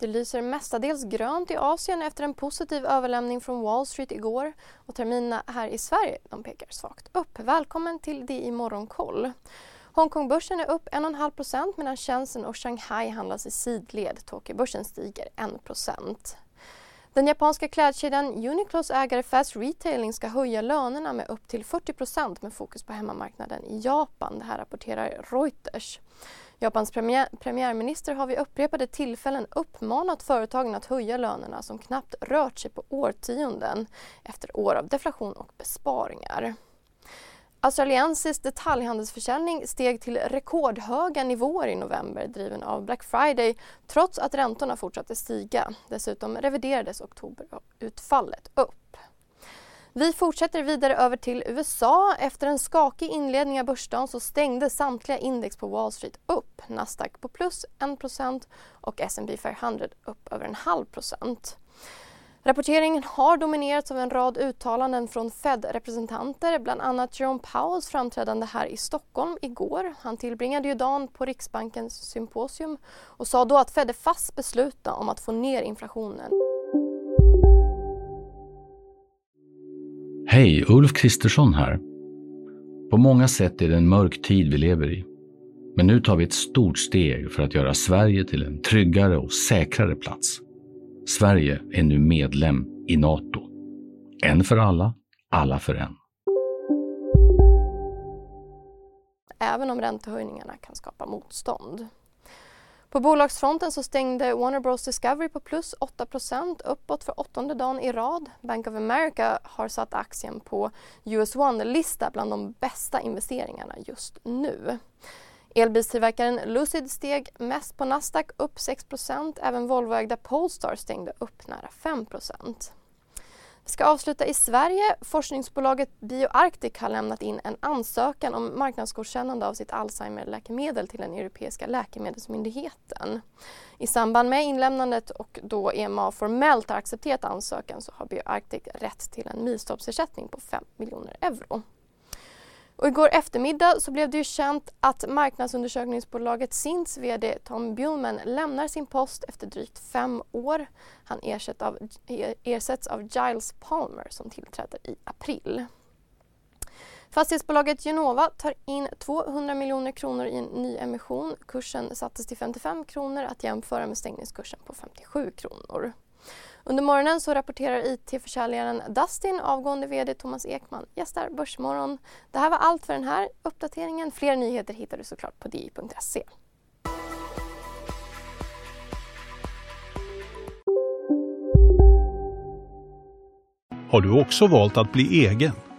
Det lyser mestadels grönt i Asien efter en positiv överlämning från Wall Street igår och terminerna här i Sverige de pekar svagt upp. Välkommen till det i Morgonkoll. Hongkongbörsen är upp 1,5% medan Shenzhen och Shanghai handlas i sidled. Tokyobörsen stiger 1 den japanska klädkedjan Uniqlos ägare Fast Retailing ska höja lönerna med upp till 40% med fokus på hemmamarknaden i Japan. Det här rapporterar Reuters. Japans premiär, premiärminister har vid upprepade tillfällen uppmanat företagen att höja lönerna som knappt rört sig på årtionden efter år av deflation och besparingar. Alltså, Australiensis detaljhandelsförsäljning steg till rekordhöga nivåer i november driven av Black Friday trots att räntorna fortsatte stiga. Dessutom reviderades oktoberutfallet upp. Vi fortsätter vidare över till USA. Efter en skakig inledning av börsdagen så stängde samtliga index på Wall Street upp. Nasdaq på plus 1% och S&P 500 upp över en halv procent. Rapporteringen har dominerats av en rad uttalanden från Fed-representanter, bland annat Jerome Powells framträdande här i Stockholm igår. Han tillbringade ju dagen på Riksbankens symposium och sa då att Fed är fast beslutna om att få ner inflationen. Hej, Ulf Kristersson här. På många sätt är det en mörk tid vi lever i. Men nu tar vi ett stort steg för att göra Sverige till en tryggare och säkrare plats. Sverige är nu medlem i Nato. En för alla, alla för en. Även om räntehöjningarna kan skapa motstånd. På bolagsfronten så stängde Warner Bros Discovery på plus 8% uppåt för åttonde dagen i rad. Bank of America har satt aktien på US One-lista bland de bästa investeringarna just nu. Elbilstillverkaren Lucid steg mest på Nasdaq, upp 6% Även Volvoägda Polestar stängde upp nära 5 vi ska avsluta i Sverige. Forskningsbolaget BioArctic har lämnat in en ansökan om marknadsgodkännande av sitt Alzheimer-läkemedel till den europeiska läkemedelsmyndigheten. I samband med inlämnandet och då EMA formellt har accepterat ansökan så har BioArctic rätt till en milstolpsersättning på 5 miljoner euro. Och igår eftermiddag så blev det ju känt att marknadsundersökningsbolaget Sints VD Tom Bjulman lämnar sin post efter drygt fem år. Han ersätts av, ersätts av Giles Palmer som tillträder i april. Fastighetsbolaget Genova tar in 200 miljoner kronor i en ny emission. Kursen sattes till 55 kronor att jämföra med stängningskursen på 57 kronor. Under morgonen så rapporterar IT-försäljaren Dustin, avgående VD Thomas Ekman gästar Börsmorgon. Det här var allt för den här uppdateringen. Fler nyheter hittar du såklart på di.se. Har du också valt att bli egen?